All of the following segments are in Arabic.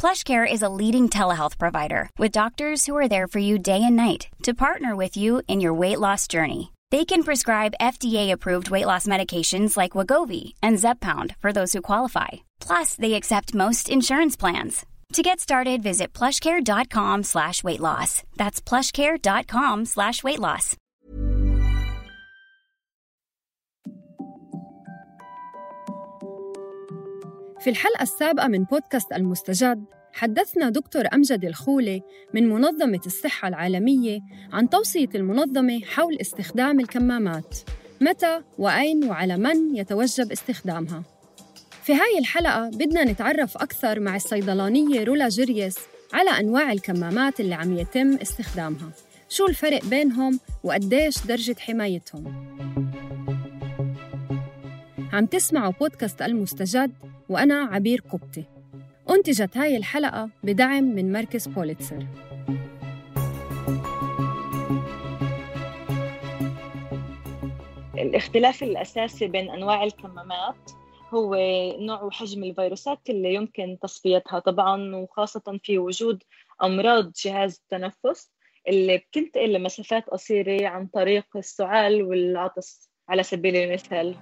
PlushCare is a leading telehealth provider with doctors who are there for you day and night to partner with you in your weight loss journey. They can prescribe FDA-approved weight loss medications like Wagovi and Zepbound for those who qualify. Plus, they accept most insurance plans. To get started, visit plushcare.com slash weight loss. That's plushcare.com slash weight loss. في الحلقة السابقة من بودكاست المستجد حدثنا دكتور أمجد الخولي من منظمة الصحة العالمية عن توصية المنظمة حول استخدام الكمامات متى وأين وعلى من يتوجب استخدامها. في هاي الحلقة بدنا نتعرف أكثر مع الصيدلانية رولا جيريس على أنواع الكمامات اللي عم يتم استخدامها. شو الفرق بينهم وقديش درجة حمايتهم؟ عم تسمعوا بودكاست المستجد وأنا عبير قبطي. أنتجت هاي الحلقة بدعم من مركز بوليتسر. الاختلاف الأساسي بين أنواع الكمامات هو نوع وحجم الفيروسات اللي يمكن تصفيتها. طبعا وخاصة في وجود أمراض جهاز التنفس اللي بتنتقل لمسافات قصيرة عن طريق السعال والعطس على سبيل المثال.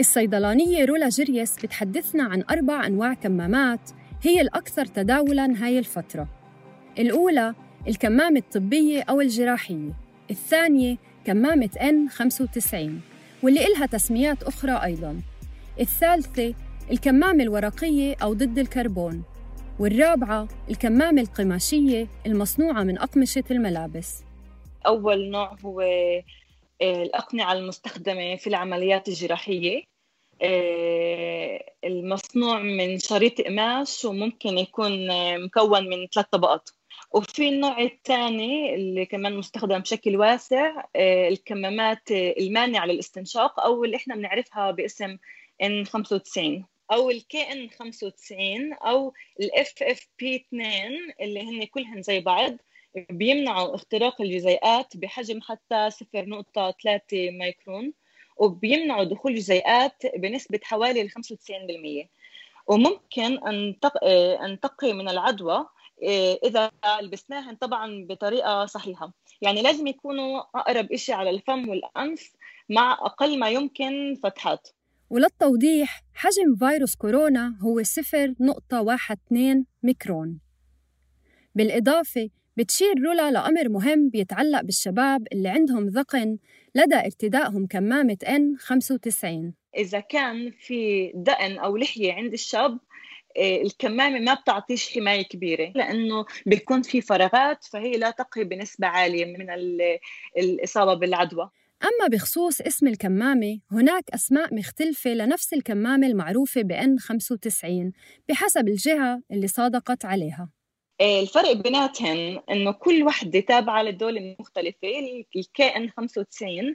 الصيدلانية رولا جيريس بتحدثنا عن أربع أنواع كمامات هي الأكثر تداولاً هاي الفترة. الأولى الكمامة الطبية أو الجراحية. الثانية كمامة N95 واللي إلها تسميات أخرى أيضاً. الثالثة الكمامة الورقية أو ضد الكربون. والرابعة الكمامة القماشية المصنوعة من أقمشة الملابس. أول نوع هو آه، الأقنعة المستخدمة في العمليات الجراحية. المصنوع من شريط قماش وممكن يكون آه، مكون من ثلاث طبقات. وفي النوع الثاني اللي كمان مستخدم بشكل واسع الكمامات المانعة للاستنشاق أو اللي إحنا بنعرفها باسم N 95 أو ال KN 95 أو ال FFP 2 اللي هن كلهن زي بعض بيمنعوا اختراق الجزيئات بحجم حتى 0.3 مايكرون وبيمنعوا دخول جزيئات بنسبة حوالي 95% وممكن أن أن تقي من العدوى إيه، إذا لبسناهن طبعا بطريقة صحيحة. يعني لازم يكونوا أقرب إشي على الفم والأنف مع أقل ما يمكن فتحات. وللتوضيح حجم فيروس كورونا هو 0.12 ميكرون. بالإضافة بتشير رولا لأمر مهم بيتعلق بالشباب اللي عندهم ذقن لدى ارتدائهم كمامة N95 إذا كان في دقن أو لحية عند الشاب آه، الكمامة ما بتعطيش حماية كبيرة لأنه بيكون في فراغات فهي لا تقي بنسبة عالية من الإصابة بالعدوى. أما بخصوص اسم الكمامة هناك أسماء مختلفة لنفس الكمامة المعروفة ب N95 بحسب الجهة اللي صادقت عليها. الفرق بيناتهم إنه كل وحدة تابعة للدولة المختلفه ال KN 95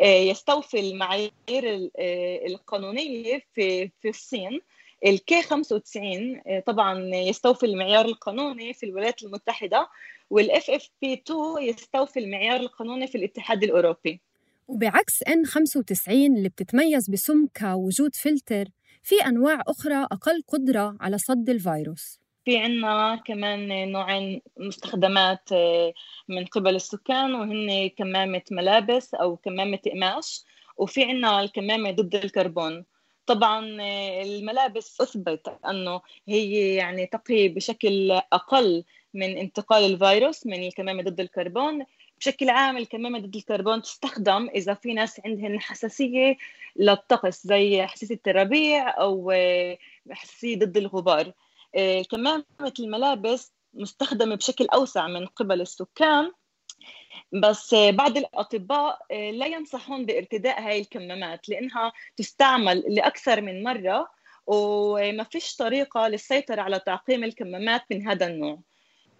يستوفي المعايير آه، القانونية في في الصين. ال K 95 آه، طبعا يستوفي المعيار القانوني في الولايات المتحدة وال FFP 2 يستوفي المعيار القانوني في الاتحاد الأوروبي. وبعكس N95 اللي بتتميز بسمكها ووجود فلتر في أنواع أخرى أقل قدرة على صد الفيروس. في عنا كمان نوعين مستخدمات آه، من قبل السكان وهن كمامة ملابس أو كمامة قماش وفي عنا الكمامة ضد الكربون. طبعا آه، الملابس أثبت أنه هي يعني تقي بشكل أقل من انتقال الفيروس من الكمامة ضد الكربون. بشكل عام الكمامة ضد الكربون تستخدم إذا في ناس عندهن حساسية للطقس زي حساسية الربيع أو آه، حساسية ضد الغبار. كمامة الملابس مستخدمة بشكل أوسع من قبل السكان بس آه، بعض الأطباء لا ينصحون بارتداء هاي الكمامات لأنها تستعمل لأكثر من مرة وما فيش طريقة للسيطرة على تعقيم الكمامات من هذا النوع.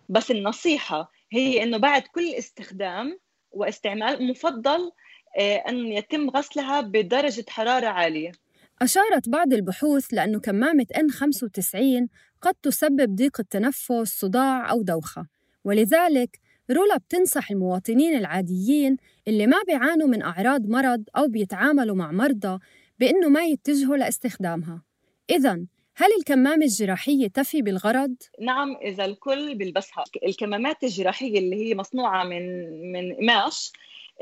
بس النصيحة هي إنه بعد كل استخدام واستعمال مفضل آه، أن يتم غسلها بدرجة حرارة عالية. أشارت بعض البحوث لأن كمامة N95 قد تسبب ضيق التنفس، صداع أو دوخة. ولذلك رولا بتنصح المواطنين العاديين اللي ما بيعانوا من أعراض مرض أو بيتعاملوا مع مرضى بإنه ما يتجهوا لاستخدامها. إذا هل الكمامة الجراحية تفي بالغرض؟ نعم إذا الكل بيلبسها. الكمامات الجراحية اللي هي مصنوعة من من قماش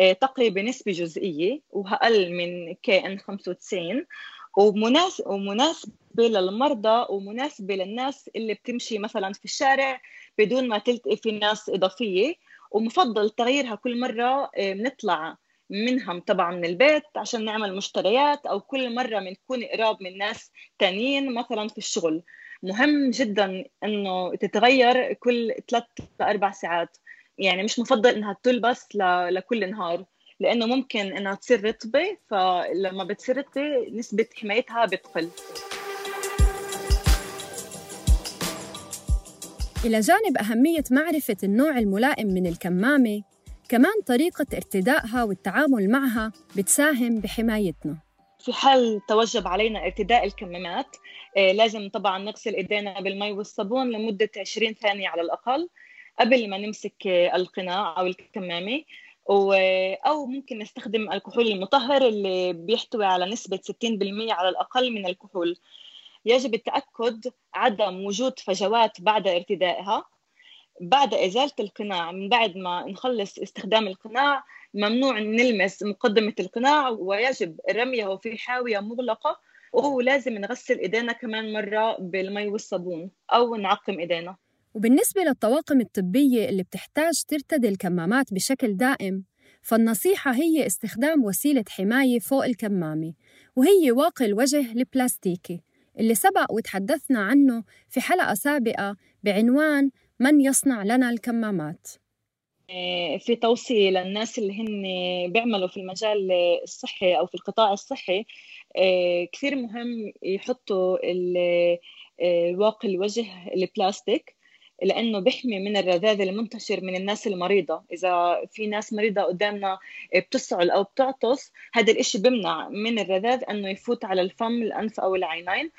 آه، تقي بنسبة جزئية وأقل من كي ان 95 ومناسب ومناسبة للمرضى ومناسبة للناس اللي بتمشي مثلا في الشارع بدون ما تلتقي في ناس إضافية. ومفضل تغييرها كل مرة آه، بنطلع منها طبعا من البيت عشان نعمل مشتريات أو كل مرة بنكون قراب من ناس تانيين مثلا في الشغل. مهم جدا إنه تتغير كل ثلاث لاربع ساعات. يعني مش مفضل إنها تلبس لكل نهار. لأنه ممكن إنها تصير رطبة فلما بتصير رطبة نسبة حمايتها بتقل. إلى جانب أهمية معرفة النوع الملائم من الكمامة كمان طريقة ارتدائها والتعامل معها بتساهم بحمايتنا. في حال توجب علينا ارتداء الكمامات آه، لازم طبعا نغسل إيدينا بالمي والصابون لمدة 20 ثانية على الأقل قبل ما نمسك القناع أو الكمامة. أو ممكن نستخدم الكحول المطهر اللي بيحتوي على نسبة 60% على الأقل من الكحول. يجب التأكد عدم وجود فجوات بعد ارتدائها. بعد إزالة القناع من بعد ما نخلص استخدام القناع ممنوع نلمس مقدمة القناع ويجب رميه في حاوية مغلقة ولازم نغسل إيدينا كمان مرة بالمي والصابون أو نعقم إيدينا. وبالنسبة للطواقم الطبية اللي بتحتاج ترتدي الكمامات بشكل دائم فالنصيحة هي استخدام وسيلة حماية فوق الكمامة وهي واقي الوجه البلاستيكي اللي سبق وتحدثنا عنه في حلقة سابقة بعنوان من يصنع لنا الكمامات آه، في توصية للناس اللي هن بيعملوا في المجال الصحي أو في القطاع الصحي آه، كثير مهم يحطوا الواقي آه، الوجه البلاستيك لأنه بيحمي من الرذاذ المنتشر من الناس المريضة. إذا في ناس مريضة قدامنا بتسعل أو بتعطس هذا الإشي بيمنع من الرذاذ إنه يفوت على الفم الأنف أو العينين.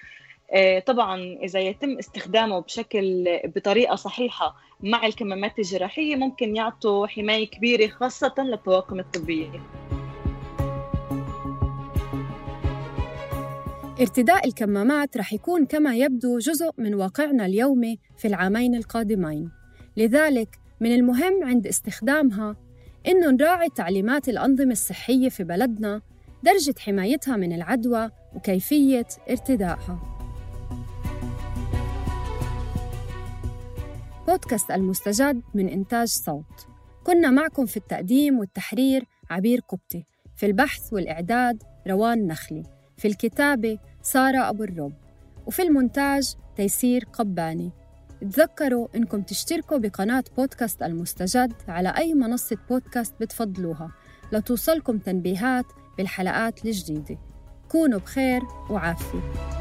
آه، طبعا إذا يتم استخدامه بشكل بطريقة صحيحة مع الكمامات الجراحية ممكن يعطوا حماية كبيرة خاصة للطواقم الطبية. ارتداء الكمامات رح يكون كما يبدو جزء من واقعنا اليومي في العامين القادمين. لذلك من المهم عند استخدامها إنه نراعي تعليمات الأنظمة الصحية في بلدنا درجة حمايتها من العدوى وكيفية ارتدائها. بودكاست المستجد من إنتاج صوت. كنا معكم في التقديم والتحرير عبير قبطي. في البحث والإعداد روان نخلي. في الكتابة سارة أبو الرب وفي المونتاج تيسير قباني. تذكروا إنكم تشتركوا بقناة بودكاست المستجد على أي منصة بودكاست بتفضلوها لتوصلكم تنبيهات بالحلقات الجديدة. كونوا بخير وعافية.